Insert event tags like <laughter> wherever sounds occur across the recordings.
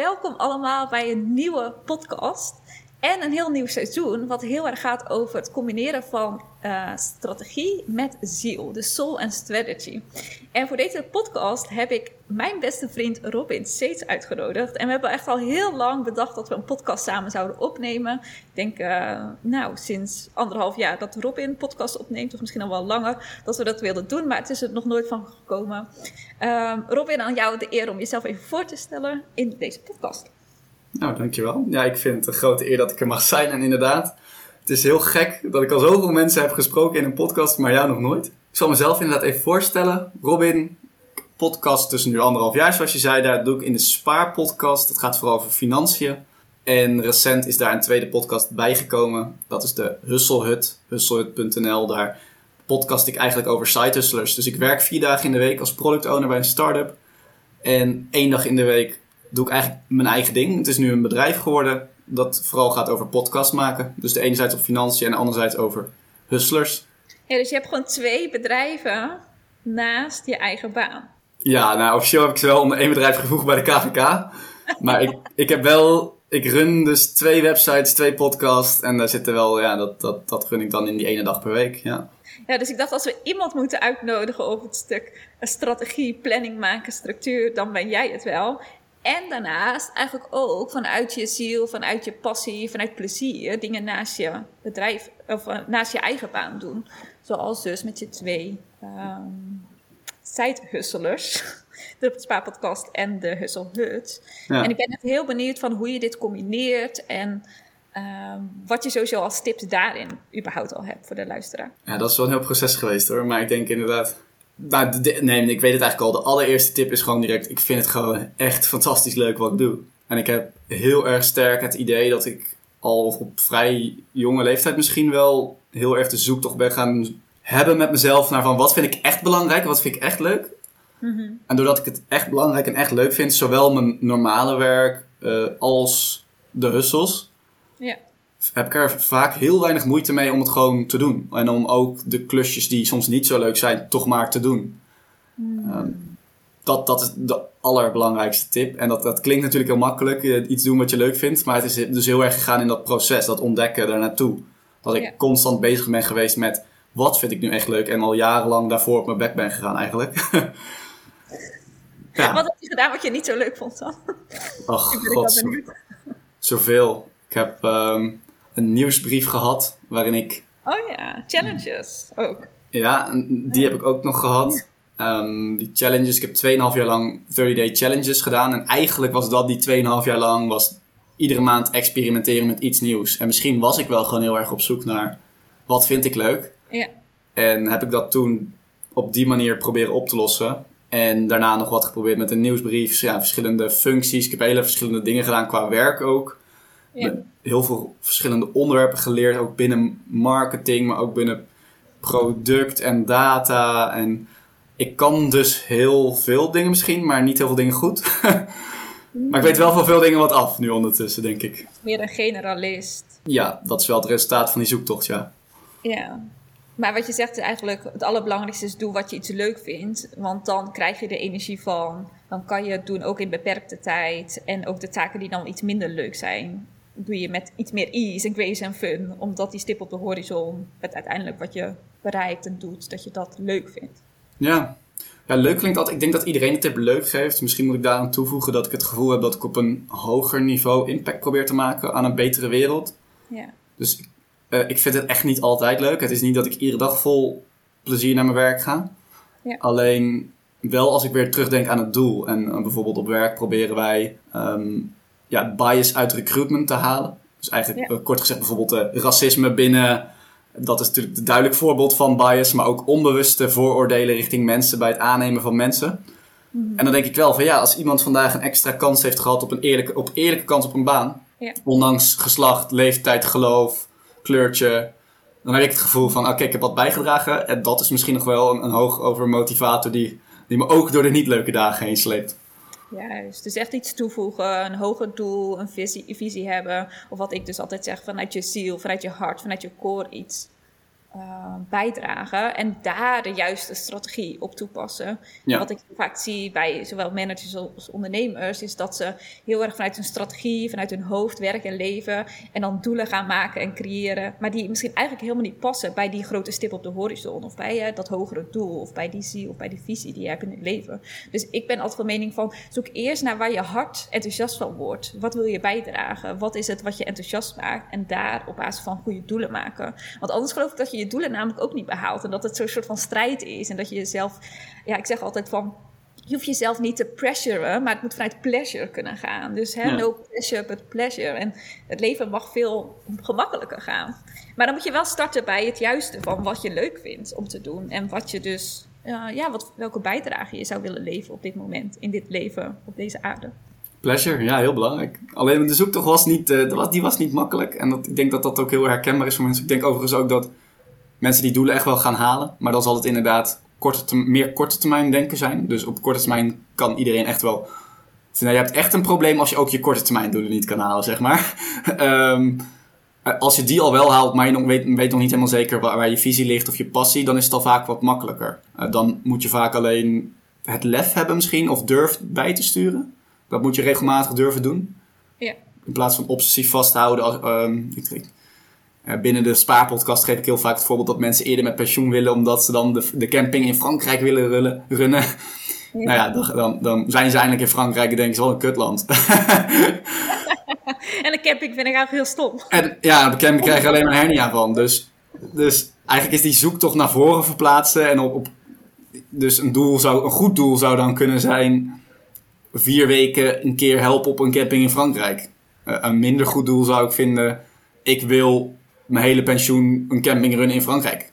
welkom allemaal bij een nieuwe podcast. En een heel nieuw seizoen, wat heel erg gaat over het combineren van uh, strategie met ziel. De soul and strategy. En voor deze podcast heb ik mijn beste vriend Robin Seets uitgenodigd. En we hebben echt al heel lang bedacht dat we een podcast samen zouden opnemen. Ik denk, uh, nou, sinds anderhalf jaar dat Robin podcast opneemt, of misschien al wel langer, dat we dat wilden doen. Maar het is er nog nooit van gekomen. Uh, Robin, aan jou de eer om jezelf even voor te stellen in deze podcast. Nou, dankjewel. Ja, ik vind het een grote eer dat ik er mag zijn. En inderdaad, het is heel gek dat ik al zoveel mensen heb gesproken in een podcast, maar jou nog nooit. Ik zal mezelf inderdaad even voorstellen. Robin, podcast tussen nu anderhalf jaar, zoals je zei. Daar doe ik in de Spaarpodcast. Het gaat vooral over financiën. En recent is daar een tweede podcast bijgekomen. Dat is de Husselhut, husselhut.nl. Daar podcast ik eigenlijk over side hustlers. Dus ik werk vier dagen in de week als product owner bij een start-up. En één dag in de week doe ik eigenlijk mijn eigen ding. Het is nu een bedrijf geworden dat vooral gaat over podcast maken. Dus de enerzijds op financiën en de anderzijds over hustlers. Ja, dus je hebt gewoon twee bedrijven naast je eigen baan. Ja, nou officieel heb ik ze wel onder één bedrijf gevoegd bij de KVK. <laughs> Maar ik, ik heb wel, ik run dus twee websites, twee podcasts. En daar zitten wel, ja, dat, dat, dat gun ik dan in die ene dag per week, ja. Ja, dus ik dacht als we iemand moeten uitnodigen over het stuk strategie, planning maken, structuur, dan ben jij het wel. En daarnaast eigenlijk ook vanuit je ziel, vanuit je passie, vanuit plezier dingen naast je bedrijf of eh, naast je eigen baan doen. Zoals dus met je twee um, side-hustlers, <laughs> de Spaarpodcast en de Hustle Ja. En ik ben echt heel benieuwd van hoe je dit combineert en um, wat je sowieso als tips daarin überhaupt al hebt voor de luisteraar. Ja, dat is wel een heel proces geweest hoor, maar ik denk inderdaad nee, ik weet het eigenlijk al. De allereerste tip is gewoon direct: ik vind het gewoon echt fantastisch leuk wat ik doe. En ik heb heel erg sterk het idee dat ik al op vrij jonge leeftijd misschien wel heel erg de zoektocht ben gaan hebben met mezelf naar van wat vind ik echt belangrijk en wat vind ik echt leuk. Mm En doordat ik het echt belangrijk en echt leuk vind, zowel mijn normale werk uh, als de hustles, ja heb ik er vaak heel weinig moeite mee om het gewoon te doen. En om ook de klusjes die soms niet zo leuk zijn, toch maar te doen. Hmm. Ehm, dat, dat is de allerbelangrijkste tip. En dat, dat klinkt natuurlijk heel makkelijk, eh, iets doen wat je leuk vindt. Maar het is dus heel erg gegaan in dat proces, dat ontdekken daar naartoe. Dat ik constant bezig ben geweest met wat vind ik nu echt leuk. En al jarenlang daarvoor op mijn bek ben gegaan eigenlijk. <laughs> ja. Wat heb je gedaan wat je niet zo leuk vond dan? Ach, god. Zoveel. Ik heb um, een nieuwsbrief gehad waarin ik. Oh ja, challenges ook. Ja, die heb ik ook nog gehad. Um, die challenges, ik heb 2,5 jaar lang 30-day challenges gedaan. En eigenlijk was dat die 2,5 jaar lang was iedere maand experimenteren met iets nieuws. En misschien was ik wel gewoon heel erg op zoek naar wat vind ik leuk. Ja. En heb ik dat toen op die manier proberen op te lossen. En daarna nog wat geprobeerd met een nieuwsbrief. Ja, verschillende functies. Ik heb hele verschillende dingen gedaan qua werk ook. Ja. Heel veel verschillende onderwerpen geleerd, ook binnen marketing, maar ook binnen product en data. En ik kan dus heel veel dingen misschien, maar niet heel veel dingen goed. <laughs> maar ik weet wel van veel dingen wat af nu ondertussen, denk ik. Meer een generalist. Ja, dat is wel het resultaat van die zoektocht, ja. Ja. Maar wat je zegt is eigenlijk het allerbelangrijkste is doe wat je iets leuk vindt. Want dan krijg je de energie van. Dan kan je het doen ook in beperkte tijd. En ook de taken die dan iets minder leuk zijn doe je met iets meer ease en grace en fun. Omdat die stip op de horizon, het uiteindelijk wat je bereikt en doet, dat je dat leuk vindt. Ja. Ja, leuk klinkt altijd. Ik denk dat iedereen het tip leuk geeft. Misschien moet ik daaraan toevoegen dat ik het gevoel heb dat ik op een hoger niveau impact probeer te maken aan een betere wereld. Ja. Dus uh, ik vind het echt niet altijd leuk. Het is niet dat ik iedere dag vol plezier naar mijn werk ga. Ja. Alleen wel als ik weer terugdenk aan het doel. En uh, bijvoorbeeld op werk proberen wij um, ja, bias uit recruitment te halen. Dus eigenlijk, eh, kort gezegd, bijvoorbeeld uh, racisme binnen. Dat is natuurlijk een duidelijk voorbeeld van bias, maar ook onbewuste vooroordelen richting mensen bij het aannemen van mensen. Mhm. En dan denk ik wel van ja, als iemand vandaag een extra kans heeft gehad op een eerlijke, op eerlijke kans op een baan, ja. ondanks geslacht, leeftijd, geloof, kleurtje, dan heb ik het gevoel van oké, ik heb wat bijgedragen. En dat is misschien nog wel een, een hoog over motivator die, die me ook door de niet leuke dagen heen sleept. Juist, dus echt iets toevoegen, een hoger doel, een visie, visie hebben. Of wat ik dus altijd zeg, vanuit je ziel, vanuit je hart, vanuit je core iets. Uh, bijdragen en daar de juiste strategie op toepassen. Ja. Wat ik vaak zie bij zowel managers als ondernemers, is dat ze heel erg vanuit hun strategie, vanuit hun hoofd werken en leven en dan doelen gaan maken en creëren, maar die misschien eigenlijk helemaal niet passen bij die grote stip op de horizon of bij uh, dat hogere doel of bij die zie of bij die visie die je hebt in het leven. Dus ik ben altijd van mening van zoek eerst naar waar je hart enthousiast van wordt. Wat wil je bijdragen? Wat is het wat je enthousiast maakt? En daar op basis van goede doelen maken. Want anders geloof ik dat je je doelen namelijk ook niet behaalt. En dat het zo'n soort van strijd is. En dat je jezelf, ja, ik zeg altijd van. Je hoeft jezelf niet te pressuren, maar het moet vanuit pleasure kunnen gaan. Dus hè, no pressure, but pleasure. En het leven mag veel gemakkelijker gaan. Maar dan moet je wel starten bij het juiste van wat je leuk vindt om te doen. En wat je dus, uh, ja, wat, welke bijdrage je zou willen leven op dit moment, in dit leven, op deze aarde. Pleasure, ja, heel belangrijk. Alleen de zoektocht was niet, uh, die was niet makkelijk. En dat, ik denk dat dat ook heel herkenbaar is voor mensen. Ik denk overigens ook dat mensen die doelen echt wel gaan halen. Maar dan zal het inderdaad korte meer korte termijn denken zijn. Dus op korte termijn kan iedereen echt wel... Nou, je hebt echt een probleem als je ook je korte termijn doelen niet kan halen, zeg maar. um, <laughs> als je die al wel haalt, maar je nog weet, weet nog niet helemaal zeker waar, waar, je visie ligt of je passie, dan is het al vaak wat makkelijker. Uh, dan moet je vaak alleen het lef hebben misschien, of durf bij te sturen. Dat moet je regelmatig durven doen. Ja. In plaats van obsessief vasthouden. Als, um, ik, binnen de spaarpodcast geef ik heel vaak het voorbeeld dat mensen eerder met pensioen willen omdat ze dan de, de camping in Frankrijk willen rullen, runnen. Nou ja, dan, dan zijn ze eindelijk in Frankrijk en denken ze wel een kutland. <laughs> en de camping vind ik eigenlijk heel stom. En, ja, de camping krijg je alleen maar hernia van. Dus, dus eigenlijk is die zoektocht naar voren verplaatsen. En op, op, dus een, doel zou, een goed doel zou dan kunnen zijn vier weken een keer helpen op een camping in Frankrijk. Uh, een minder goed doel zou ik vinden, ik wil mijn hele pensioen een camping runnen in Frankrijk.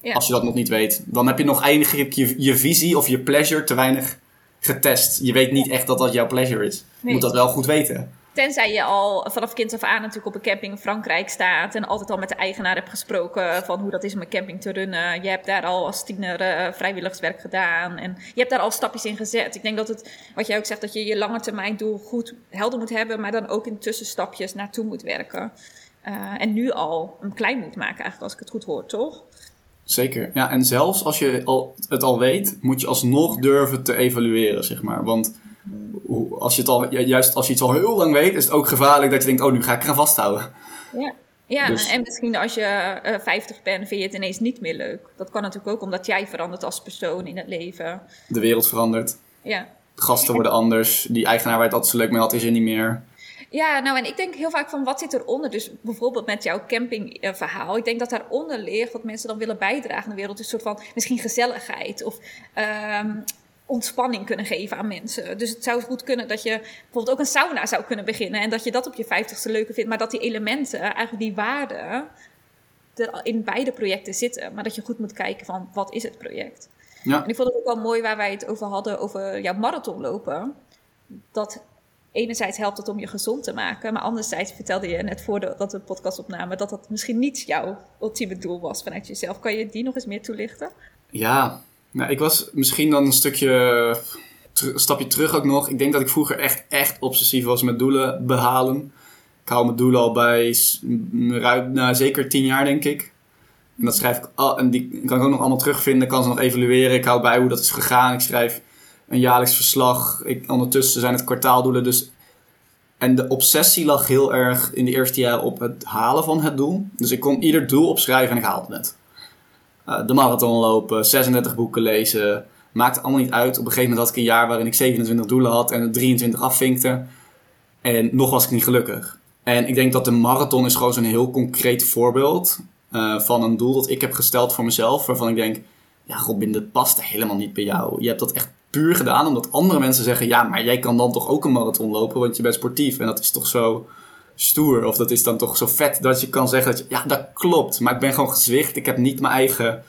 Ja. Als je dat nog niet weet. Dan heb je nog eigenlijk je, je visie of je pleasure te weinig getest. Je weet niet echt dat dat jouw pleasure is. Je moet dat wel goed weten. Tenzij je al vanaf kind af aan natuurlijk op een camping in Frankrijk staat en altijd al met de eigenaar hebt gesproken van hoe dat is om een camping te runnen. Je hebt daar al als tiener uh, vrijwilligerswerk gedaan en je hebt daar al stapjes in gezet. Ik denk dat het, wat jij ook zegt, dat je je lange termijn doel goed helder moet hebben, maar dan ook in tussenstapjes naartoe moet werken. Uh, en nu al een klein moet maken, eigenlijk, als ik het goed hoor, toch? Zeker. Ja, en zelfs als je al, het al weet, moet je alsnog durven te evalueren, zeg maar. Want als je het al, juist als je iets al heel lang weet, is het ook gevaarlijk dat je denkt, oh, nu ga ik eraan vasthouden. Ja. Ja, dus- en misschien als je uh, eh, 50 bent, vind je het ineens niet meer leuk. Dat kan natuurlijk ook omdat jij verandert als persoon in het leven. De wereld verandert. Ja. De gasten worden anders. Die eigenaar waar het altijd zo leuk mee had, is er niet meer. Ja, nou en ik denk heel vaak van wat zit eronder? Dus bijvoorbeeld met jouw campingverhaal. Ik denk dat daaronder ligt wat mensen dan willen bijdragen aan de wereld. Een soort van misschien gezelligheid of um, ontspanning kunnen geven aan mensen. Dus het zou goed kunnen dat je bijvoorbeeld ook een sauna zou kunnen beginnen. En dat je dat op je vijftigste leuker vindt. Maar dat die elementen, eigenlijk die waarden, er in beide projecten zitten. Maar dat je goed moet kijken van wat is het project. Ja. En ik vond het ook wel mooi waar wij het over hadden, over jouw marathonlopen. Dat enerzijds helpt het om je gezond te maken, maar anderzijds vertelde je net voordat we de podcast opnamen dat dat misschien niet jouw ultieme doel was vanuit jezelf. Kan je die nog eens meer toelichten? Ja, nou, ik was misschien dan een stukje stapje terug ook nog. Ik denk dat ik vroeger echt, echt obsessief was met doelen behalen. Ik hou mijn doelen al bij ruim, nou, zeker tien jaar, denk ik. En dat schrijf ik al, en die kan ik ook nog allemaal terugvinden, kan ze nog evalueren. Ik hou bij hoe dat is gegaan. Ik schrijf een jaarlijks verslag. Ik, ondertussen zijn het kwartaaldoelen. Dus, en de obsessie lag heel erg in de eerste jaren op het halen van het doel. Dus ik kon ieder doel opschrijven en ik haalde het. Uh, de marathon lopen, 36 boeken lezen. Maakte allemaal niet uit. Op een gegeven moment had ik een jaar waarin ik 27 doelen had en er 23 afvinkte. En nog was ik niet gelukkig. En ik denk dat de marathon is gewoon zo'n heel concreet voorbeeld uh, van een doel dat ik heb gesteld voor mezelf. Waarvan ik denk, ja Robin, dat past helemaal niet bij jou. Je hebt dat echt puur gedaan omdat andere mensen zeggen: ja, maar jij kan dan toch ook een marathon lopen, want je bent sportief. En dat is toch zo stoer, of dat is dan toch zo vet dat je kan zeggen dat je, ja, dat klopt, maar ik ben gewoon gezwicht. Ik heb niet mijn eigen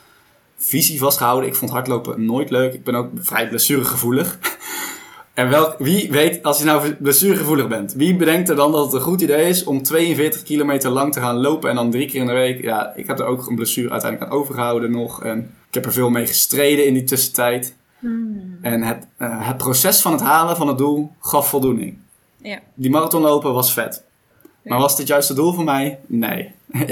visie vastgehouden. Ik vond hardlopen nooit leuk. Ik ben ook vrij blessuregevoelig. <laughs> en welk, wie weet, als je nou blessuregevoelig bent, wie bedenkt er dan dat het een goed idee is om 42 kilometer lang te gaan lopen en dan drie keer in de week? Ja, ik heb er ook een blessure uiteindelijk aan overgehouden nog. En ik heb er veel mee gestreden in die tussentijd. Hmm. En het, uh, het proces van het halen van het doel gaf voldoening. Ja. Die marathonlopen was vet. Maar was dit juist het doel voor mij? Nee. <laughs>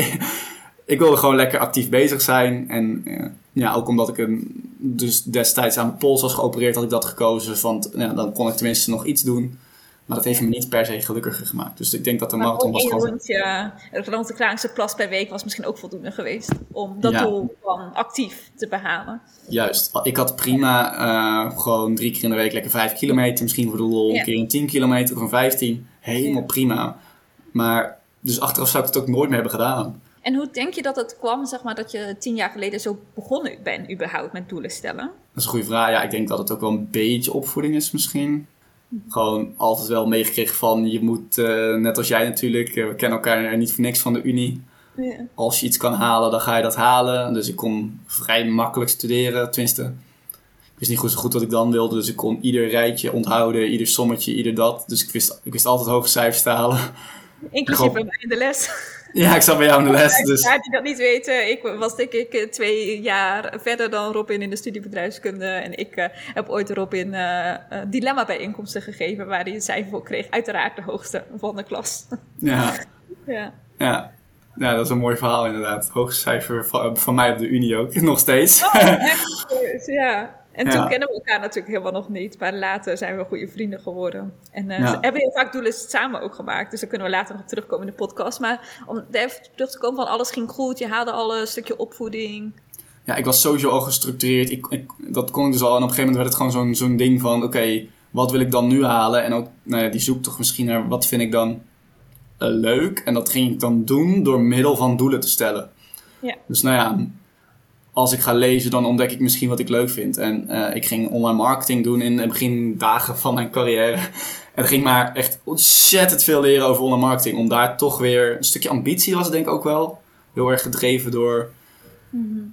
ik wilde gewoon lekker actief bezig zijn. En eh, ja, ook omdat ik hem dus destijds aan mijn pols was geopereerd, had ik dat gekozen. Want ja, dan kon ik tenminste nog iets doen. Maar dat heeft me niet per se gelukkiger gemaakt. Dus ik denk dat de Maar marathon was gewoon... rondje rond de Kralingse plas per week was misschien ook voldoende geweest. Om dat Ja. doel van actief te behalen. Juist. Ik had prima eh, gewoon drie keer in de week lekker vijf kilometer. Misschien voor de lol Ja. een keer een 10 kilometer of een 15. Helemaal Ja. prima. Maar dus achteraf zou ik het ook nooit meer hebben gedaan. En hoe denk je dat het kwam, zeg maar, dat je tien jaar geleden zo begonnen bent überhaupt met doelen stellen? Dat is een goede vraag. Ja, ik denk dat het ook wel een beetje opvoeding is misschien. Gewoon altijd wel meegekregen van je moet, eh, net als jij natuurlijk, eh, we kennen elkaar niet voor niks van de Unie. Ja. Als je iets kan halen, dan ga je dat halen. Dus ik kon vrij makkelijk studeren, tenminste. Ik wist niet goed zo goed wat ik dan wilde, dus ik kon ieder rijtje onthouden, ieder sommetje, ieder dat. Dus ik wist, ik wist altijd hoge cijfers te halen. Inclusief bij mij in de les. Ja, ik zat bij jou in de les, dus... Ja, die dat niet weten, ik was denk ik eh, twee jaar verder dan Robin in de studie bedrijfskunde. En ik eh, heb ooit Robin eh eh, dilemma bijeenkomsten gegeven waar hij een cijfer voor kreeg. Uiteraard de hoogste van de klas. Ja, <laughs> ja. ja. ja, dat is een mooi verhaal inderdaad. Hoogste cijfer van, van mij op de Unie ook, <laughs> nog steeds. Oh, <laughs> echt? ja. En Ja. toen kennen we elkaar natuurlijk helemaal nog niet. Maar later zijn we goede vrienden geworden. En eh, Ja. ze hebben heel vaak doelen samen ook gemaakt. Dus daar kunnen we later nog op terugkomen in de podcast. Maar om even terug te komen van alles ging goed. Je haalde al een stukje opvoeding. Ja, ik was sowieso al gestructureerd. Ik, ik, dat kon ik dus al. En op een gegeven moment werd het gewoon zo'n zo'n ding van... Oké, wat wil ik dan nu halen? En ook nou ja, die zoektocht misschien naar wat vind ik dan eh, leuk. En dat ging ik dan doen door middel van doelen te stellen. Ja. Dus nou ja, als ik ga lezen, dan ontdek ik misschien wat ik leuk vind. En eh, ik ging online marketing doen in de begindagen van mijn carrière. <laughs> En ging maar echt ontzettend veel leren over online marketing. Om daar toch weer een stukje ambitie was denk ik ook wel. Heel erg gedreven door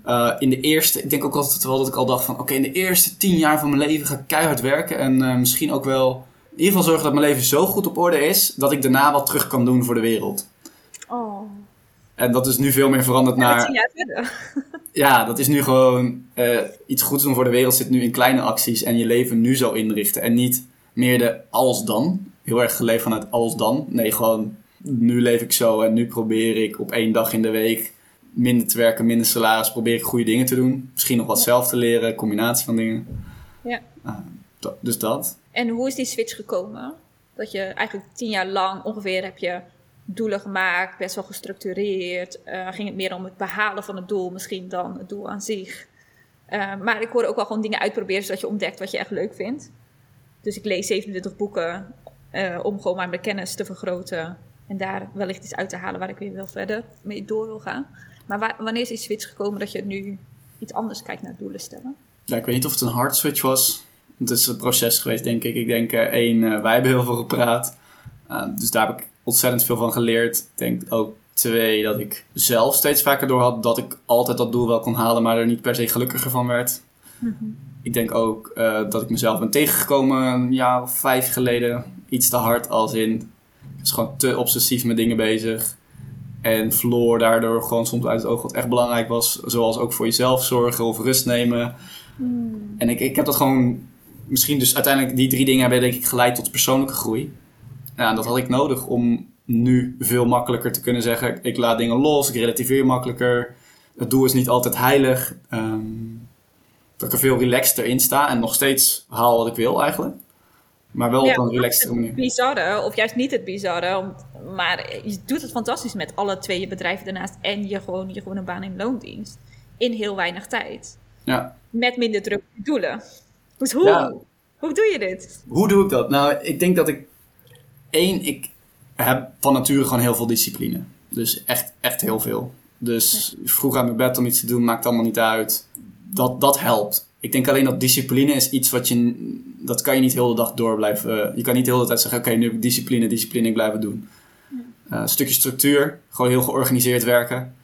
eh, in de eerste, ik denk ook altijd wel dat ik al dacht van, oké, in de eerste tien jaar van mijn leven ga ik keihard werken en eh, misschien ook wel in ieder geval zorgen dat mijn leven zo goed op orde is dat ik daarna wat terug kan doen voor de wereld. En dat is nu veel meer veranderd naar, jaar verder. <laughs> ja, dat is nu gewoon eh, iets goeds doen voor de wereld zit nu in kleine acties en je leven nu zo inrichten en niet meer de als dan. Heel erg geleefd vanuit als dan. Nee, gewoon nu leef ik zo en nu probeer ik op één dag in de week minder te werken, minder salaris, probeer ik goede dingen te doen. Misschien nog wat zelf te leren, combinatie van dingen. Ja. Ah, dus dat. En hoe is die switch gekomen? Dat je eigenlijk tien jaar lang ongeveer heb je doelen gemaakt, best wel gestructureerd. Eh, ging het meer om het behalen van het doel misschien dan het doel aan zich. Eh, maar ik hoorde ook wel gewoon dingen uitproberen zodat je ontdekt wat je echt leuk vindt. Dus ik lees 27 boeken eh, om gewoon maar mijn kennis te vergroten. En daar wellicht iets uit te halen waar ik weer wel verder mee door wil gaan. Maar wa- wanneer is die switch gekomen dat je nu iets anders kijkt naar doelen stellen? Ja, ik weet niet of het een hard switch was. Het is een proces geweest, denk ik. Ik denk, één, wij hebben heel veel gepraat. Dus daar heb ik ontzettend veel van geleerd. Ik denk ook, twee, dat ik zelf steeds vaker door had dat ik altijd dat doel wel kon halen, maar er niet per se gelukkiger van werd. Ik denk ook eh, dat ik mezelf ben tegengekomen een jaar of vijf geleden. Iets te hard als in, ik was gewoon te obsessief met dingen bezig. En verloor daardoor gewoon soms uit het oog wat echt belangrijk was. Zoals ook voor jezelf zorgen of rust nemen. En ik, ik heb dat gewoon, misschien dus uiteindelijk die drie dingen hebben denk ik geleid tot persoonlijke groei. Ja, en dat had ik nodig om nu veel makkelijker te kunnen zeggen, ik laat dingen los, ik relativeer makkelijker. Het doel is niet altijd heilig. Ehm, dat ik er veel relaxter in sta en nog steeds haal wat ik wil eigenlijk. Maar wel op een relaxtere het manier. bizarre, of juist niet het bizarre, maar je doet het fantastisch met alle twee je bedrijven daarnaast en je gewoon, je gewoon een baan in loondienst. In heel weinig tijd. Ja. Met minder druk doelen. Dus hoe, Ja. hoe doe je dit? Hoe doe ik dat? Nou, ik denk dat ik. Één, ik heb van nature gewoon heel veel discipline. Dus echt, echt heel veel. Dus vroeg uit mijn bed om iets te doen, maakt allemaal niet uit. Dat, dat helpt. Ik denk alleen dat discipline is iets wat je. Dat kan je niet heel de dag door blijven. Je kan niet de hele tijd zeggen: oké, nu heb ik discipline, discipline, ik blijf het doen. Eh, een stukje structuur, gewoon heel georganiseerd werken.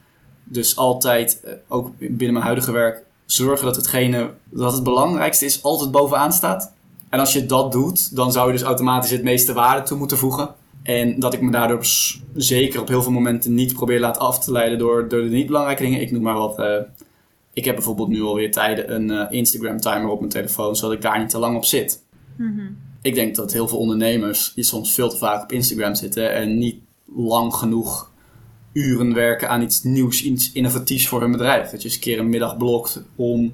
Dus altijd, eh, ook binnen mijn huidige werk, zorgen dat hetgene dat het belangrijkste is, altijd bovenaan staat. En als je dat doet, dan zou je dus automatisch het meeste waarde toe moeten voegen. En dat ik me daardoor zeker op heel veel momenten niet probeer laten af te leiden door, door de niet belangrijke dingen. Ik noem maar wat. eh, ik heb bijvoorbeeld nu alweer tijden een eh, Instagram timer op mijn telefoon, zodat ik daar niet te lang op zit. Ik denk dat heel veel ondernemers die soms veel te vaak op Instagram zitten en niet lang genoeg uren werken aan iets nieuws, iets innovatiefs voor hun bedrijf. Dat je eens een keer een middag blokt om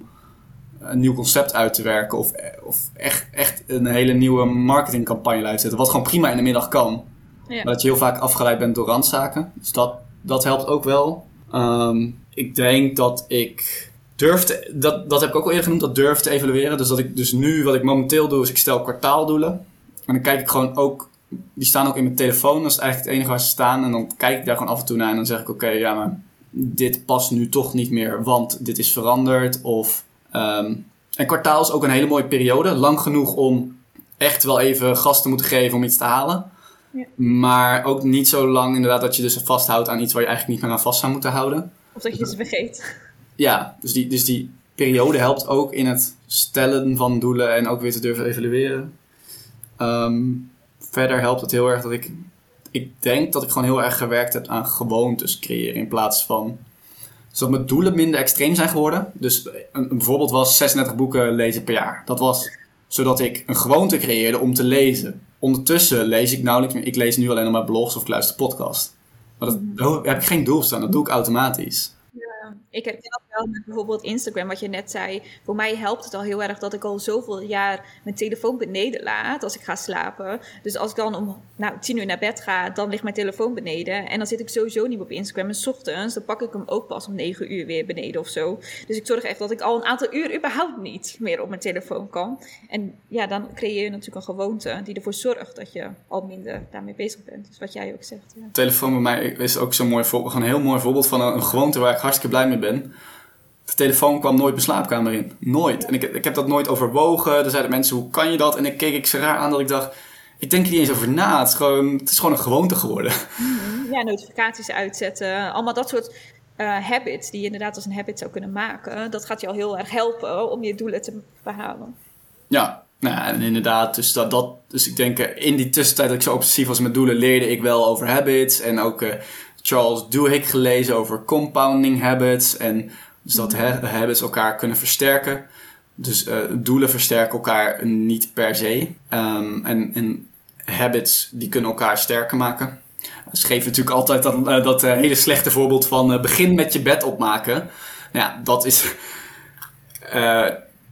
een nieuw concept uit te werken of, of echt, echt een hele nieuwe marketingcampagne uit te zetten. Wat gewoon prima in de middag kan. Ja. Maar dat je heel vaak afgeleid bent door randzaken. Dus dat, dat helpt ook wel. Ehm, ik denk dat ik durf te, dat, dat heb ik ook al eerder genoemd, dat durf te evalueren. Dus dat ik dus nu, wat ik momenteel doe, is ik stel kwartaaldoelen. En dan kijk ik gewoon ook, die staan ook in mijn telefoon. Dat is eigenlijk het enige waar ze staan. En dan kijk ik daar gewoon af en toe naar en dan zeg ik, oké, ja, maar dit past nu toch niet meer, want dit is veranderd. Of, um, en kwartaal is ook een hele mooie periode. Lang genoeg om echt wel even gas te moeten geven om iets te halen. Ja. Maar ook niet zo lang inderdaad dat je dus vasthoudt aan iets waar je eigenlijk niet meer aan vast zou moeten houden. Of dat je ze vergeet. Ja, dus die, dus die periode helpt ook in het stellen van doelen en ook weer te durven evalueren. Um, verder helpt het heel erg dat ik... Ik denk dat ik gewoon heel erg gewerkt heb aan gewoontes creëren in plaats van... Zodat mijn doelen minder extreem zijn geworden. Dus een, een voorbeeld was 36 boeken lezen per jaar. Dat was zodat ik een gewoonte creëerde om te lezen. Ondertussen lees ik nauwelijks meer. Ik lees nu alleen nog maar blogs of ik luister podcast. Maar dat, daar heb ik geen doel staan. Dat doe ik automatisch ik herken dat wel met bijvoorbeeld Instagram, wat je net zei. Voor mij helpt het al heel erg dat ik al zoveel jaar mijn telefoon beneden laat als ik ga slapen. Dus als ik dan om nou, tien uur naar bed ga, dan ligt mijn telefoon beneden. En dan zit ik sowieso niet op Instagram. En s ochtends, dan pak ik hem ook pas om negen uur weer beneden of zo. Dus ik zorg echt dat ik al een aantal uur überhaupt niet meer op mijn telefoon kan. En ja, dan creëer je natuurlijk een gewoonte die ervoor zorgt dat je al minder daarmee bezig bent. Dus wat jij ook zegt. Ja. Telefoon bij mij is ook zo'n mooi voorbeeld. Een heel mooi voorbeeld van een, een gewoonte waar ik hartstikke blij mee ben. De telefoon kwam nooit mijn slaapkamer in. Nooit. En ik, ik heb dat nooit overwogen. Er zeiden mensen, hoe kan je dat? En ik keek ik ze raar aan dat ik dacht, ik denk er niet eens over na. Het is gewoon, het is gewoon een gewoonte geworden. Mhm. Ja, notificaties uitzetten. Allemaal dat soort uh, habits die je inderdaad als een habit zou kunnen maken. Dat gaat je al heel erg helpen om je doelen te behalen. Ja, nou ja, en inderdaad, dus, dat, dat, dus ik denk uh, in die tussentijd dat ik zo obsessief was met doelen, leerde ik wel over habits. En ook uh, Charles Duhigg gelezen over compounding habits. En dus dat habits elkaar kunnen versterken. Dus uh, doelen versterken elkaar niet per se. Um, en, en habits die kunnen elkaar sterker maken. Ze geven natuurlijk altijd dat, uh, dat uh, hele slechte voorbeeld van begin met je bed opmaken. Nou ja, dat is.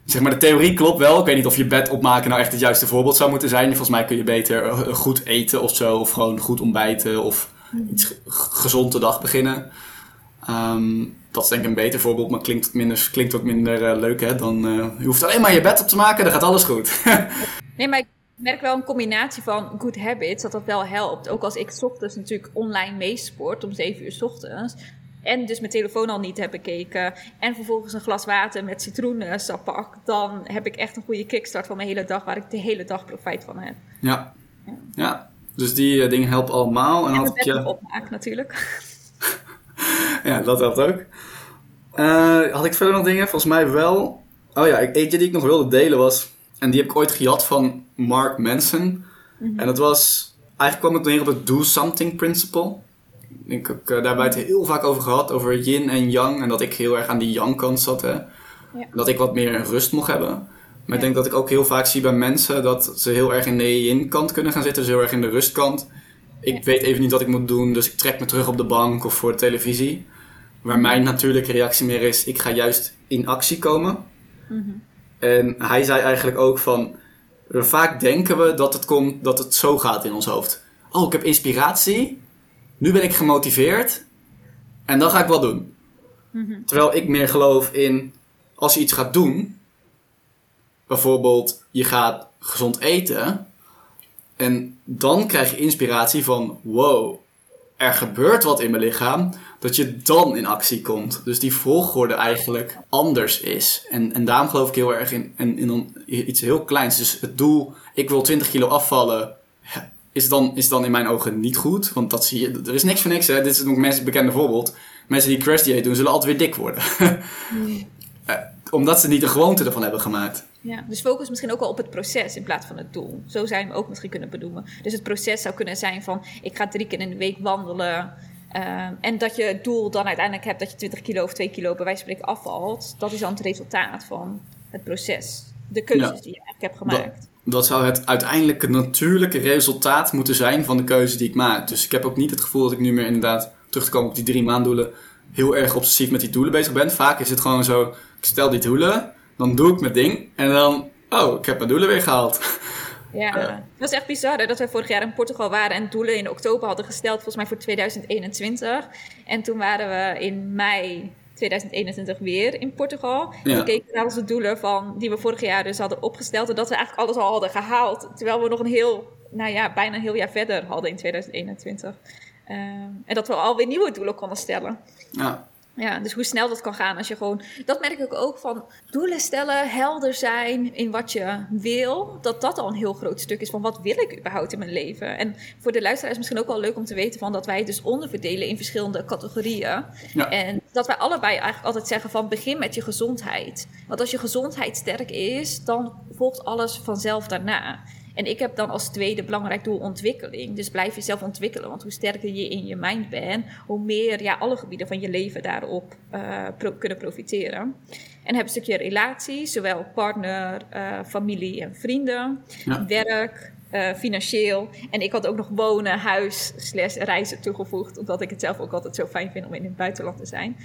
zeg maar, de theorie klopt wel. Ik weet niet of je bed opmaken nou echt het juiste voorbeeld zou moeten zijn. Volgens mij kun je beter goed eten of zo. Of gewoon goed ontbijten. Of iets gezond de dag beginnen. Um, dat is denk ik een beter voorbeeld, maar klinkt, minder, klinkt ook minder uh, leuk. Hè? Dan, uh, je hoeft alleen maar je bed op te maken, dan gaat alles goed. <laughs> nee, maar ik merk wel een combinatie van good habits, dat dat wel helpt. Ook als ik s ochtends natuurlijk online meesport om 7 uur s ochtends. En dus mijn telefoon al niet heb bekeken. En vervolgens een glas water met citroensap pak. Dan heb ik echt een goede kickstart van mijn hele dag, waar ik de hele dag profijt van heb. Ja, ja. Dus die uh, dingen helpen allemaal. En, en had ik je... opmaak natuurlijk. <laughs> ja, dat helpt ook. Uh, had ik verder nog dingen? Volgens mij wel. Oh ja, eentje die ik nog wilde delen was... En die heb ik ooit gejat van Mark Manson. Mhm. En dat was... Eigenlijk kwam het neer op het do something principle. Ik heb uh, daarbij het heel vaak over gehad. Over yin en yang. En dat ik heel erg aan die yang kant zat. Hè. Ja. Dat ik wat meer rust mocht hebben. Maar ik denk dat ik ook heel vaak zie bij mensen... dat ze heel erg in de yin kant kunnen gaan zitten. Dus heel erg in de rustkant. Ik weet even niet wat ik moet doen. Dus ik trek me terug op de bank of voor de televisie. Waar mijn natuurlijke reactie meer is, ik ga juist in actie komen. Mm En hij zei eigenlijk ook van, vaak denken we dat het, komt, dat het zo gaat in ons hoofd. Oh, ik heb inspiratie, nu ben ik gemotiveerd en dan ga ik wat doen. Mm Terwijl ik meer geloof in, als je iets gaat doen, bijvoorbeeld je gaat gezond eten, en dan krijg je inspiratie van, wow, er gebeurt wat in mijn lichaam, dat je dan in actie komt. Dus die volgorde eigenlijk anders is. En, en daarom geloof ik heel erg in, in, in iets heel kleins. Dus het doel, ik wil 20 kilo afvallen, is dan, is dan in mijn ogen niet goed. Want dat zie je, er is niks voor niks. Hè. Dit is ook mensen bekende voorbeeld. Mensen die crash dieet doen, zullen altijd weer dik worden. <laughs> Hmm. Omdat ze niet de gewoonte ervan hebben gemaakt. Ja, dus focus misschien ook wel op het proces in plaats van het doel. Zo zou je hem ook misschien kunnen benoemen. Dus het proces zou kunnen zijn van ik ga drie keer in de week wandelen. Ehm, en dat je het doel dan uiteindelijk hebt dat je 20 kilo of 2 kilo bij wijze van spreken afvalt. Dat is dan het resultaat van het proces. De keuzes die je eigenlijk hebt gemaakt. Dat, dat zou het uiteindelijke natuurlijke resultaat moeten zijn van de keuze die ik maak. Dus ik heb ook niet het gevoel dat ik nu meer inderdaad terug te komen op die drie maanddoelen, heel erg obsessief met die doelen bezig ben. Vaak is het gewoon zo, ik stel die doelen, dan doe ik mijn ding en dan, oh, ik heb mijn doelen weer gehaald. Ja, het was echt bizar hè, dat wij vorig jaar in Portugal waren en doelen in oktober hadden gesteld, volgens mij voor 2021. En toen waren we in mei 2021 weer in Portugal. Ja. We keken naar onze doelen van, die we vorig jaar dus hadden opgesteld en dat we eigenlijk alles al hadden gehaald. Terwijl we nog een heel, nou ja, bijna een heel jaar verder hadden in 2021. Um, ehm, en dat we alweer nieuwe doelen konden stellen. Ja. Ja, dus hoe snel dat kan gaan als je gewoon... Dat merk ik ook van doelen stellen, helder zijn in wat je wil. Dat dat al een heel groot stuk is van wat wil ik überhaupt in mijn leven. En voor de luisteraar is het misschien ook wel leuk om te weten van dat wij het dus onderverdelen in verschillende categorieën. Ja. En dat wij allebei eigenlijk altijd zeggen van begin met je gezondheid. Want als je gezondheid sterk is, dan volgt alles vanzelf daarna. En ik heb dan als tweede belangrijk doel ontwikkeling. Dus blijf jezelf ontwikkelen. Want hoe sterker je in je mind bent, hoe meer ja, alle gebieden van je leven daarop uh, kunnen profiteren. En heb een stukje relatie, zowel partner, uh, familie en vrienden, ja. werk, uh, financieel. En ik had ook nog wonen, huis, slash reizen toegevoegd. Omdat ik het zelf ook altijd zo fijn vind om in het buitenland te zijn.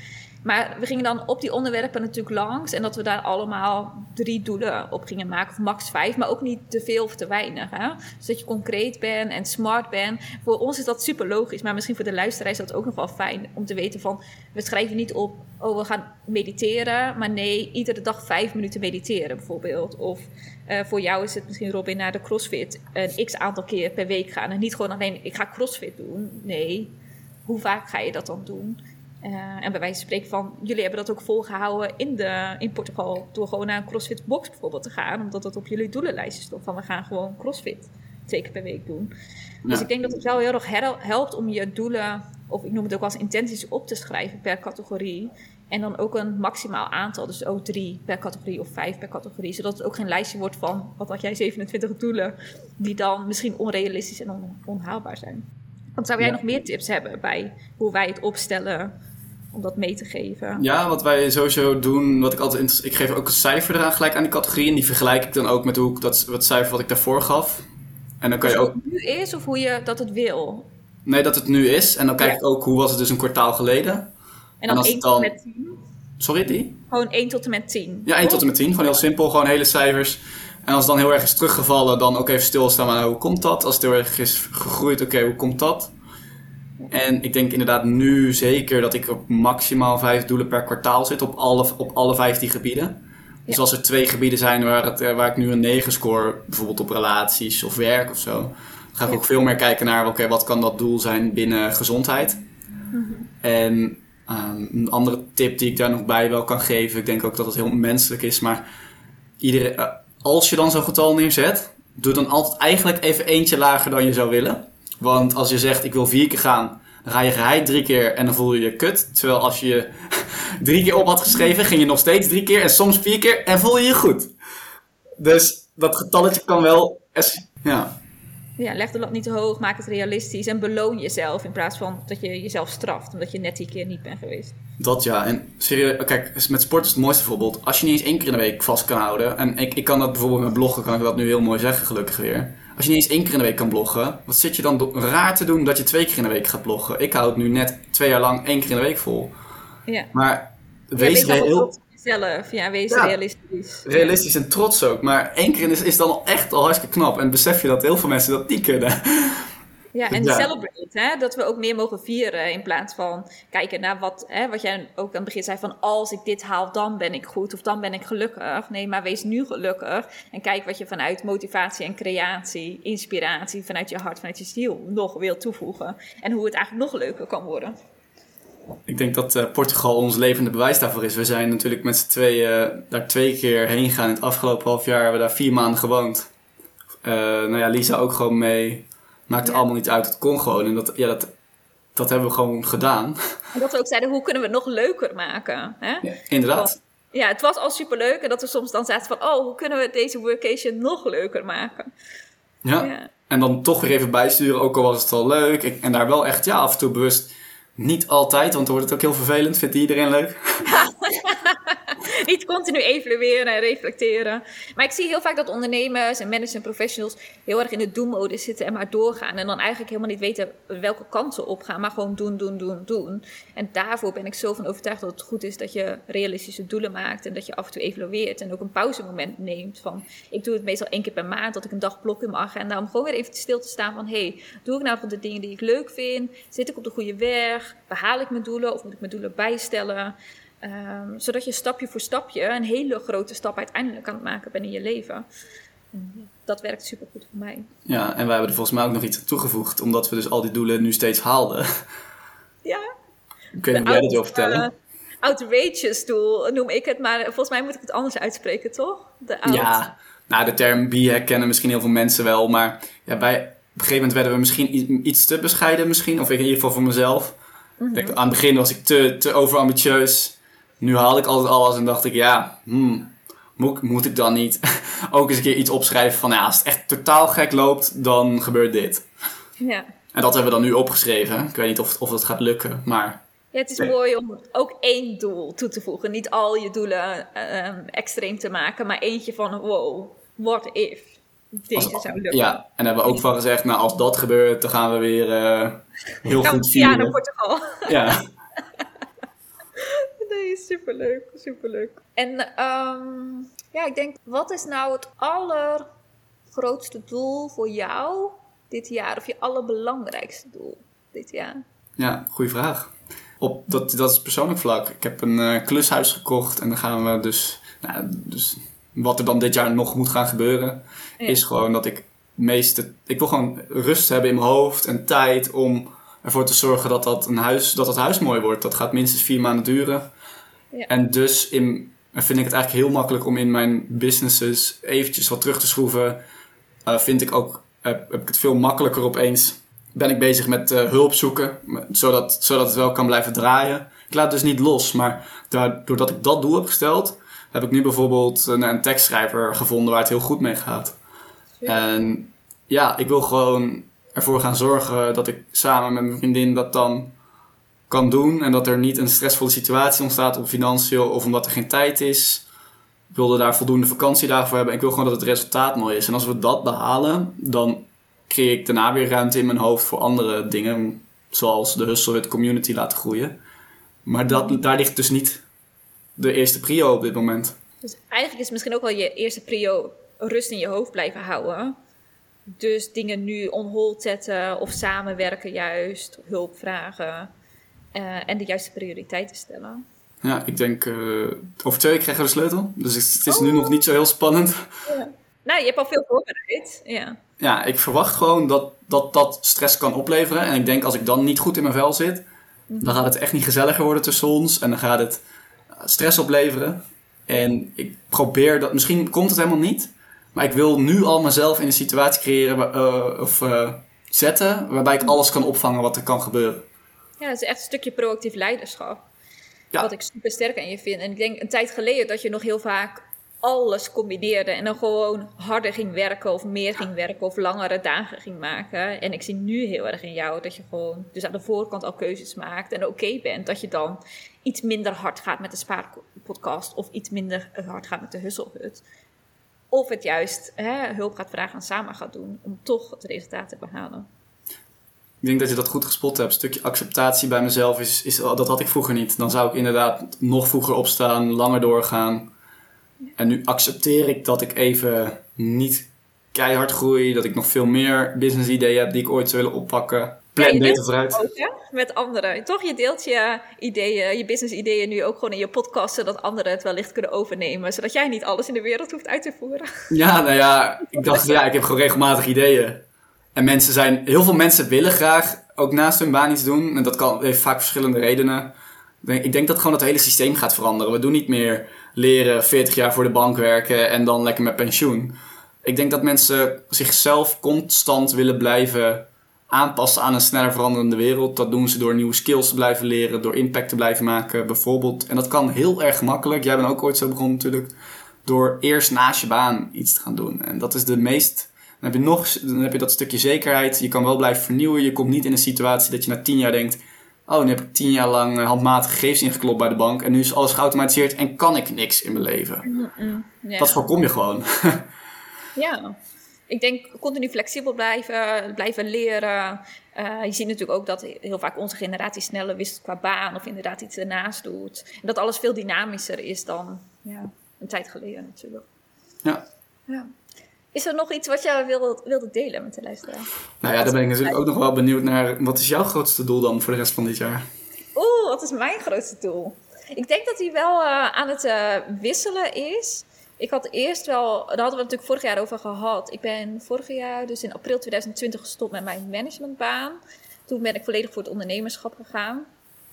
Maar we gingen dan op die onderwerpen natuurlijk langs. En dat we daar allemaal drie doelen op gingen maken. Of max vijf. Maar ook niet te veel of te weinig. Hè? Dus dat je concreet bent en smart bent. Voor ons is dat super logisch. Maar misschien voor de luisteraar is dat ook nog wel fijn. Om te weten van... We schrijven niet op... Oh, we gaan mediteren. Maar nee, iedere dag vijf minuten mediteren bijvoorbeeld. Of uh, voor jou is het misschien Robin naar de CrossFit. Een x aantal keer per week gaan. En niet gewoon alleen ik ga CrossFit doen. Nee. Hoe vaak ga je dat dan doen? Uh, en bij wijze van spreken van, jullie hebben dat ook volgehouden in, de, in Portugal door gewoon naar een CrossFit box bijvoorbeeld te gaan, omdat dat op jullie doelenlijstje stond van we gaan gewoon CrossFit twee keer per week doen. Dus ik denk dat het wel heel erg helpt om je doelen, of ik noem het ook als intenties, op te schrijven per categorie. En dan ook een maximaal aantal, dus ook drie per categorie of vijf per categorie. Zodat het ook geen lijstje wordt van, wat had jij, 27 doelen, die dan misschien onrealistisch en on onhaalbaar zijn. Want zou jij nog meer tips hebben bij hoe wij het opstellen om dat mee te geven. Ja, wat wij sowieso doen, wat ik altijd ik geef ook een cijfer eraan gelijk aan die categorie en die vergelijk ik dan ook met hoe ik dat wat cijfer wat ik daarvoor gaf. En dan kan je ook. Hoe het nu is of hoe je dat het wil? Nee, dat het nu is. En dan kijk ik ook hoe was het dus een kwartaal geleden. En dan, 1 tot en met 10? Sorry, die? Gewoon 1 tot en met 10. Ja, 1 tot en met 10. Gewoon heel simpel, gewoon hele cijfers. En als het dan heel erg is teruggevallen, dan ook even stilstaan. Maar hoe komt dat? Als het heel erg is gegroeid, oké, hoe komt dat? En ik denk inderdaad nu zeker dat ik op maximaal vijf doelen per kwartaal zit op alle, op alle vijftien gebieden. Dus als er twee gebieden zijn waar, het, eh, waar ik nu een 9 score, bijvoorbeeld op relaties of werk of zo, ga ik ook veel meer kijken naar oké, wat kan dat doel zijn binnen gezondheid. Mhm. En um, een andere tip die ik daar nog bij wel kan geven, ik denk ook dat het heel menselijk is, maar iedere, uh, als je dan zo'n getal neerzet, doe dan altijd eigenlijk even eentje lager dan je zou willen. Want als je zegt ik wil vier keer gaan, dan ga je geheid drie keer en dan voel je je kut. Terwijl als je <laughs> drie keer op had geschreven, ging je nog steeds drie keer en soms vier keer en voel je je goed. Dus dat getalletje kan wel. Ja. Ja, leg de lat niet te hoog, maak het realistisch en beloon jezelf in plaats van dat je jezelf straft omdat je net die keer niet bent geweest. Dat ja, en serieus, kijk, met sport is het mooiste voorbeeld. Als je niet eens één keer in de week vast kan houden, en ik, ik kan dat bijvoorbeeld met bloggen, kan ik dat nu heel mooi zeggen, gelukkig weer. Als je niet eens één keer in de week kan bloggen, wat zit je dan raar te doen dat je twee keer in de week gaat bloggen? Ik hou het nu net twee jaar lang één keer in de week vol. Ja. Maar wees ja. Zelf, ja, wees realistisch. Realistisch en trots ook. Maar één keer is, is dan echt al hartstikke knap. En besef je dat heel veel mensen dat niet kunnen. Ja, en ja. celebrate, hè? dat we ook meer mogen vieren in plaats van kijken naar wat, hè, wat jij ook aan het begin zei van als ik dit haal, dan ben ik goed of dan ben ik gelukkig. Nee, maar wees nu gelukkig en kijk wat je vanuit motivatie en creatie, inspiratie, vanuit je hart, vanuit je ziel nog wil toevoegen. En hoe het eigenlijk nog leuker kan worden. Ik denk dat uh, Portugal ons levende bewijs daarvoor is. We zijn natuurlijk met z'n tweeën uh, daar twee keer heen gegaan. In het afgelopen half jaar hebben we daar vier maanden gewoond. Uh, nou ja, Lisa ook gewoon mee. Maakte allemaal niet uit, het kon gewoon. En dat, ja, dat, dat hebben we gewoon gedaan. En dat we ook zeiden, hoe kunnen we het nog leuker maken? Hè? Ja, inderdaad. ja, het was al superleuk. En dat we soms dan zaten van, oh, hoe kunnen we deze workation nog leuker maken? Ja, ja. en dan toch weer even bijsturen, ook al was het al leuk. en daar wel echt, ja, af en toe bewust... Niet altijd, want dan wordt het ook heel vervelend. Vindt iedereen leuk? <laughs> <laughs> niet continu evalueren en reflecteren. Maar ik zie heel vaak dat ondernemers en managers en professionals heel erg in de doen-mode zitten en maar doorgaan. En dan eigenlijk helemaal niet weten welke kant ze opgaan, maar gewoon doen, doen, doen, doen. En daarvoor ben ik zo van overtuigd dat het goed is dat je realistische doelen maakt en dat je af en toe evalueert en ook een pauzemoment neemt. Van, ik doe het meestal één keer per maand, dat ik een dag blok in mijn agenda om gewoon weer even stil te staan van, hey, doe ik nou de dingen die ik leuk vind? Zit ik op de goede weg? Behaal ik mijn doelen of moet ik mijn doelen bijstellen? Um, zodat je stapje voor stapje een hele grote stap uiteindelijk het maken bent in je leven. Dat werkt super goed voor mij. Ja, en wij hebben er volgens mij ook nog iets aan toegevoegd, omdat we dus al die doelen nu steeds haalden. <laughs> Ja. Ik weet niet jij dat wil vertellen. Uh, outrageous doel noem ik het, maar volgens mij moet ik het anders uitspreken, toch? De Ja, nou de term b kennen misschien heel veel mensen wel, maar ja, bij, op een gegeven moment werden we misschien iets te bescheiden misschien, of in ieder geval voor mezelf. Mm -hmm. Aan het begin was ik te, te overambitieus nu haal ik altijd alles en dacht ik, ja, hmm, moet, moet ik dan niet <laughs> ook eens een keer iets opschrijven van, ja, als het echt totaal gek loopt, dan gebeurt dit. Ja. En dat hebben we dan nu opgeschreven. Ik weet niet of, of dat gaat lukken, maar... Ja, het is mooi om ook één doel toe te voegen. Niet al je doelen uh, extreem te maken, maar eentje van, wow, what if deze zou lukken. Ja, en daar hebben we ook van gezegd, nou, als dat gebeurt, dan gaan we weer uh, heel goed vieren. Ja, naar Portugal. <laughs> Ja. Nee, superleuk, superleuk. En um, ja, ik denk, wat is nou het allergrootste doel voor jou dit jaar? Of je allerbelangrijkste doel dit jaar? Ja, goede vraag. Op, dat, dat is persoonlijk vlak. Ik heb een uh, klushuis gekocht en dan gaan we dus, nou, dus... Wat er dan dit jaar nog moet gaan gebeuren, is gewoon dat ik meeste. Ik wil gewoon rust hebben in mijn hoofd en tijd om ervoor te zorgen dat dat, een huis, dat dat huis mooi wordt. Dat gaat minstens vier maanden duren. En dus in, vind ik het eigenlijk heel makkelijk om in mijn businesses eventjes wat terug te schroeven. Uh, vind ik ook, heb, heb ik het veel makkelijker opeens. Ben ik bezig met uh, hulp zoeken, zodat, zodat het wel kan blijven draaien. Ik laat het dus niet los, maar doordat ik dat doel heb gesteld, heb ik nu bijvoorbeeld een, een tekstschrijver gevonden waar het heel goed mee gaat. En ja, ik wil gewoon ervoor gaan zorgen dat ik samen met mijn vriendin dat dan kan doen. En dat er niet een stressvolle situatie ontstaat op financieel of omdat er geen tijd is. Ik wilde daar voldoende vakantiedagen voor hebben. Ik wil gewoon dat het resultaat mooi is. En als we dat behalen, dan creëer ik daarna weer ruimte in mijn hoofd voor andere dingen. Zoals de Hustle het community laten groeien. Maar dat, daar ligt dus niet de eerste prio op dit moment. Dus eigenlijk is misschien ook wel je eerste prio rust in je hoofd blijven houden. Dus dingen nu on hold zetten of samenwerken juist, hulp vragen. Uh, en de juiste prioriteiten stellen. Ja, ik denk uh, over twee weken krijgen we de sleutel. Dus het is nu nog niet zo heel spannend. Ja. Nou, je hebt al veel voorbereid. Ja, ja ik verwacht gewoon dat, dat dat stress kan opleveren. En ik denk als ik dan niet goed in mijn vel zit, mhm. dan gaat het echt niet gezelliger worden tussen ons. En dan gaat het eh, stress opleveren. En ik probeer dat, misschien komt het helemaal niet. Maar ik wil nu al mezelf in een situatie creëren uh, of uh, zetten waarbij ik mhm. alles kan opvangen wat er kan gebeuren. Ja, het is echt een stukje proactief leiderschap. Ja. Wat ik super sterk aan je vind. En ik denk een tijd geleden dat je nog heel vaak alles combineerde en dan gewoon harder ging werken of meer ging werken of langere dagen ging maken. En ik zie nu heel erg in jou dat je gewoon dus aan de voorkant al keuzes maakt en oké bent dat je dan iets minder hard gaat met de spaarpodcast of iets minder hard gaat met de husselhut. Of het juist hè, hulp gaat vragen en samen gaat doen om toch het resultaat te behalen. Ik denk dat je dat goed gespot hebt. Een stukje acceptatie bij mezelf is, is, dat had ik vroeger niet. Dan zou ik inderdaad nog vroeger opstaan, langer doorgaan. En nu accepteer ik dat ik even niet keihard groei. Dat ik nog veel meer business ideeën heb die ik ooit zou willen oppakken. Plan beter vooruit. Ook? Met anderen. Toch, je deelt je ideeën, je business ideeën nu ook gewoon in je podcast. Zodat anderen het wellicht kunnen overnemen. Zodat jij niet alles in de wereld hoeft uit te voeren. Ja, nou ja, ik dacht ja, ik heb gewoon regelmatig ideeën. En mensen zijn, heel veel mensen willen graag ook naast hun baan iets doen. En dat kan, heeft vaak verschillende redenen. Ik denk dat gewoon het hele systeem gaat veranderen. We doen niet meer leren 40 jaar voor de bank werken en dan lekker met pensioen. Ik denk dat mensen zichzelf constant willen blijven aanpassen aan een sneller veranderende wereld. Dat doen ze door nieuwe skills te blijven leren, door impact te blijven maken bijvoorbeeld. En dat kan heel erg gemakkelijk. Jij bent ook ooit zo begonnen natuurlijk. Door eerst naast je baan iets te gaan doen. En dat is de meest dan heb je nog dan heb je dat stukje zekerheid. Je kan wel blijven vernieuwen. Je komt niet in een situatie dat je na tien jaar denkt: oh, nu heb ik tien jaar lang uh, handmatige gegevens ingeklopt bij de bank en nu is alles geautomatiseerd en kan ik niks in mijn leven. Mm -mm, ja. Dat voorkom je gewoon. <laughs> ja, ik denk continu flexibel blijven, blijven leren. Uh, je ziet natuurlijk ook dat heel vaak onze generatie sneller wisselt qua baan of inderdaad iets ernaast doet. En dat alles veel dynamischer is dan ja, een tijd geleden natuurlijk. Ja. ja. Is er nog iets wat jij wilde, wilde delen met de luisteraar? Nou ja, daar ben ik natuurlijk ook nog wel benieuwd naar. Wat is jouw grootste doel dan voor de rest van dit jaar? Oeh, wat is mijn grootste doel? Ik denk dat hij wel uh, aan het uh, wisselen is. Ik had eerst wel, daar hadden we het natuurlijk vorig jaar over gehad. Ik ben vorig jaar, dus in april 2020, gestopt met mijn managementbaan. Toen ben ik volledig voor het ondernemerschap gegaan.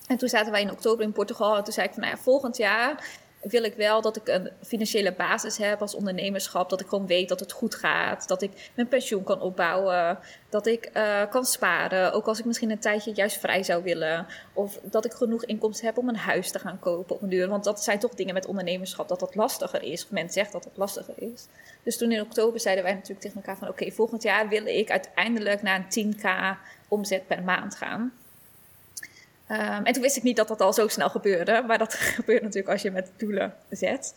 En toen zaten wij in oktober in Portugal. En toen zei ik van, nou ja, volgend jaar wil ik wel dat ik een financiële basis heb als ondernemerschap. Dat ik gewoon weet dat het goed gaat. Dat ik mijn pensioen kan opbouwen. Dat ik uh, kan sparen. Ook als ik misschien een tijdje juist vrij zou willen. Of dat ik genoeg inkomsten heb om een huis te gaan kopen op een duur. Want dat zijn toch dingen met ondernemerschap dat dat lastiger is. Men zegt dat het lastiger is. Dus toen in oktober zeiden wij natuurlijk tegen elkaar van... Oké, volgend jaar wil ik uiteindelijk naar een 10k omzet per maand gaan. Um, en toen wist ik niet dat dat al zo snel gebeurde. Maar dat <laughs> gebeurt natuurlijk als je met doelen zet.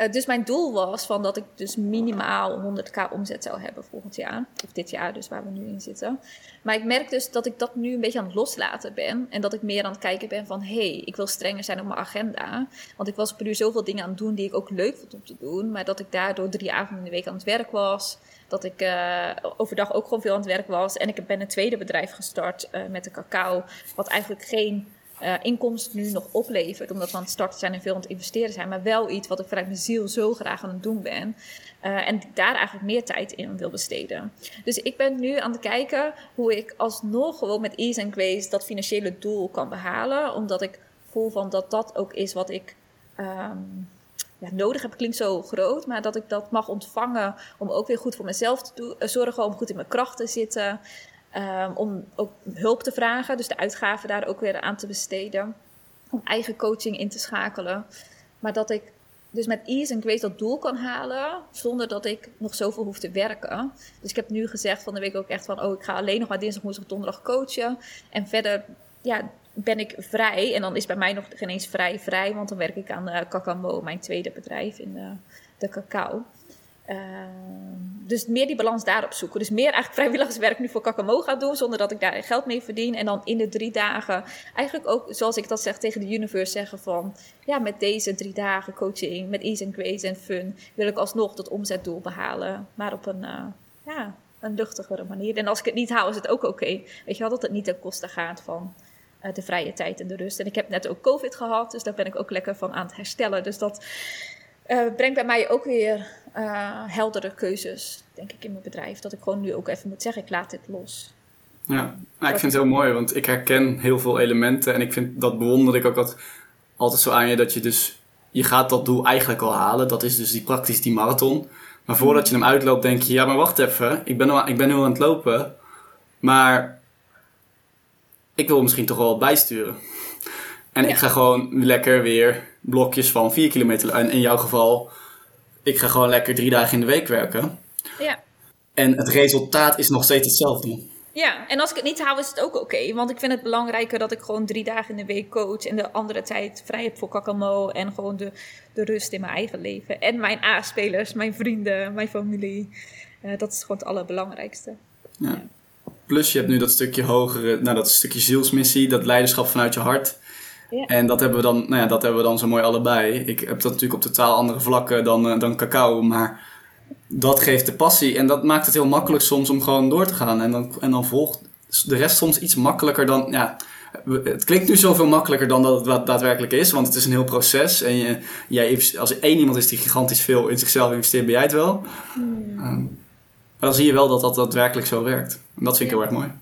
Uh, dus mijn doel was van dat ik dus minimaal 100k omzet zou hebben volgend jaar. Of dit jaar dus, waar we nu in zitten. Maar ik merk dus dat ik dat nu een beetje aan het loslaten ben. En dat ik meer aan het kijken ben van... hé, hey, ik wil strenger zijn op mijn agenda. Want ik was per uur zoveel dingen aan het doen die ik ook leuk vond om te doen. Maar dat ik daardoor drie avonden in de week aan het werk was. Dat ik uh, overdag ook gewoon veel aan het werk was. En ik ben een tweede bedrijf gestart uh, met de cacao. Wat eigenlijk geen uh, inkomsten nu nog oplevert. Omdat we aan het starten zijn en veel aan het investeren zijn. Maar wel iets wat ik vanuit mijn ziel zo graag aan het doen ben. Uh, en daar eigenlijk meer tijd in wil besteden. Dus ik ben nu aan het kijken hoe ik alsnog gewoon met ease and grace dat financiële doel kan behalen. Omdat ik voel van dat dat ook is wat ik... Um, ja, nodig heb klinkt zo groot, maar dat ik dat mag ontvangen om ook weer goed voor mezelf te doen, zorgen, om goed in mijn kracht te zitten. Um, om ook hulp te vragen, dus de uitgaven daar ook weer aan te besteden. Om eigen coaching in te schakelen. Maar dat ik dus met ease en grace dat doel kan halen, zonder dat ik nog zoveel hoef te werken. Dus ik heb nu gezegd van de week ook echt van, oh, ik ga alleen nog maar dinsdag, woensdag, donderdag coachen. En verder, ja, ben ik vrij. En dan is bij mij nog geen eens vrij vrij, want dan werk ik aan uh, Kakamo, mijn tweede bedrijf in de, de cacao. Uh, dus meer die balans daarop zoeken. Dus meer eigenlijk vrijwilligerswerk nu voor Kakamo gaan doen, zonder dat ik daar geld mee verdien. En dan in de drie dagen, eigenlijk ook zoals ik dat zeg tegen de universe, zeggen van ja, met deze drie dagen coaching, met ease and grace en fun, wil ik alsnog dat omzetdoel behalen. Maar op een, uh, ja, een luchtigere manier. En als ik het niet haal, is het ook oké. Weet je wel, dat het niet ten koste gaat van uh, de vrije tijd en de rust. En ik heb net ook COVID gehad, dus daar ben ik ook lekker van aan het herstellen. Dus dat uh, brengt bij mij ook weer uh, heldere keuzes, denk ik, in mijn bedrijf. Dat ik gewoon nu ook even moet zeggen, ik laat dit los. Ja, nou, ik vind het heel mooi, want ik herken heel veel elementen. En ik vind dat bewonder ik ook altijd, altijd zo aan je, dat je dus, je gaat dat doel eigenlijk al halen. Dat is dus die praktisch die marathon. Maar voordat je hem uitloopt, denk je, ja, maar wacht even, ik ben, al, ik ben nu aan het lopen. Maar ik wil misschien toch wel wat bijsturen. En ja. ik ga gewoon lekker weer blokjes van 4 kilometer. En in jouw geval, ik ga gewoon lekker drie dagen in de week werken. Ja. En het resultaat is nog steeds hetzelfde. Ja, en als ik het niet haal, is het ook oké. Okay, want ik vind het belangrijker dat ik gewoon drie dagen in de week coach. En de andere tijd vrij heb voor Kakamo. En gewoon de, de rust in mijn eigen leven. En mijn A-spelers, mijn vrienden, mijn familie. Uh, dat is gewoon het allerbelangrijkste. Ja. ja. Plus je hebt nu dat stukje hogere, nou dat stukje zielsmissie, dat leiderschap vanuit je hart. Ja. En dat hebben, we dan, nou ja, dat hebben we dan zo mooi allebei. Ik heb dat natuurlijk op totaal andere vlakken dan, uh, dan cacao, maar dat geeft de passie. En dat maakt het heel makkelijk soms om gewoon door te gaan. En dan, en dan volgt de rest soms iets makkelijker dan, ja, het klinkt nu zoveel makkelijker dan dat het daadwerkelijk is, want het is een heel proces. En je, jij, als er één iemand is die gigantisch veel in zichzelf investeert, ben jij het wel. Hmm. Um, maar dan zie je wel dat dat daadwerkelijk zo werkt. En dat vind ik ja. heel erg mooi.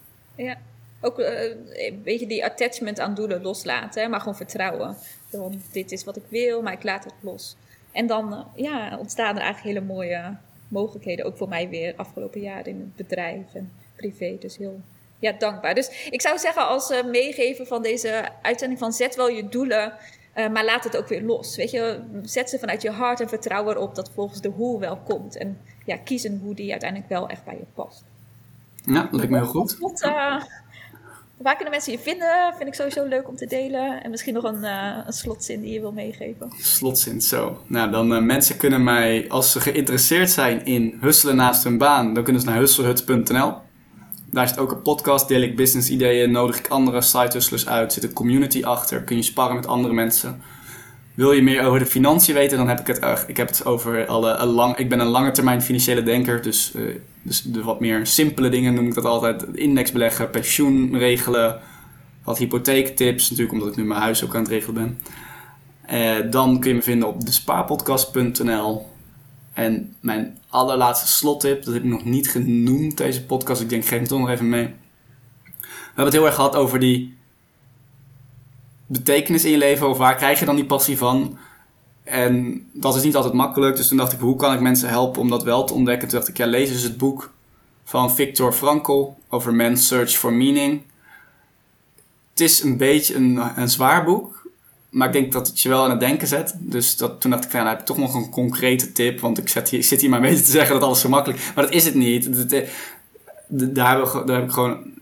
Ja, ook uh, een beetje die attachment aan doelen loslaten, maar gewoon vertrouwen. Want dit is wat ik wil, maar ik laat het los. En dan uh, ja, ontstaan er eigenlijk hele mooie mogelijkheden, ook voor mij weer afgelopen jaar in het bedrijf en privé. Dus heel ja, dankbaar. Dus ik zou zeggen als uh, meegever van deze uitzending van zet wel je doelen, uh, maar laat het ook weer los. Weet je, zet ze vanuit je hart en vertrouw erop dat volgens de hoe wel komt. En ja, kies een hoe die uiteindelijk wel echt bij je past. Ja, lijkt me heel goed. Tot, uh, Waar kunnen mensen je vinden? Vind ik sowieso leuk om te delen. En misschien nog een, uh, een slotzin die je wil meegeven. Slotzin, zo. Nou, dan uh, mensen kunnen mij, als ze geïnteresseerd zijn in husselen naast hun baan, dan kunnen ze naar husselhut.nl. Daar zit ook een podcast, deel ik business ideeën, nodig ik andere side hustlers uit, zit een community achter, kun je sparren met andere mensen. Wil je meer over de financiën weten, dan heb ik het, uh, ik heb het over alle, lang, ik ben een lange termijn financiële denker, dus, dus de wat meer simpele dingen noem ik dat altijd. Index beleggen, pensioen regelen, wat hypotheektips, natuurlijk omdat ik nu mijn huis ook aan het regelen ben. Uh, dan kun je me vinden op despaarpodcast.nl. En mijn allerlaatste slottip, dat heb ik nog niet genoemd deze podcast, ik denk geef het toch nog even mee. We hebben het heel erg gehad over die betekenis in je leven? Of waar krijg je dan die passie van? En dat is niet altijd makkelijk. Dus toen dacht ik, hoe kan ik mensen helpen om dat wel te ontdekken? Toen dacht ik, ja, lees eens het boek van Viktor Frankl over Man's Search for Meaning. Het is een beetje een, een zwaar boek. Maar ik denk dat het je wel aan het denken zet. Dus dat, toen dacht ik, nou, heb ik toch nog een concrete tip. Want ik, hier, zit hier maar beetje te zeggen dat alles zo makkelijk. Maar dat is het niet. Dat, daar, daar heb ik gewoon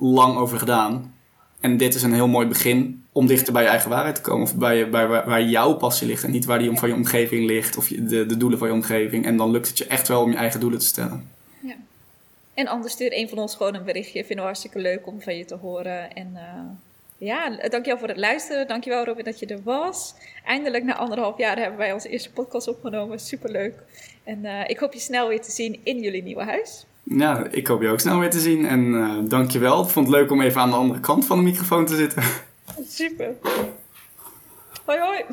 lang over gedaan. En dit is een heel mooi begin om dichter bij je eigen waarheid te komen. Of bij, bij waar, waar jouw passie ligt. En niet waar die van je omgeving ligt. Of de, de doelen van je omgeving. En dan lukt het je echt wel om je eigen doelen te stellen. Ja. En anders stuur een van ons gewoon een berichtje. Vinden we hartstikke leuk om van je te horen. En uh, ja, dankjewel voor het luisteren. Dankjewel Robin dat je er was. Eindelijk na anderhalf jaar hebben wij onze eerste podcast opgenomen. Superleuk. En uh, ik hoop je snel weer te zien in jullie nieuwe huis. Ja, ik hoop je ook snel weer te zien. En uh, dankjewel. Ik vond het leuk om even aan de andere kant van de microfoon te zitten. <laughs> Super. Hoi hoi.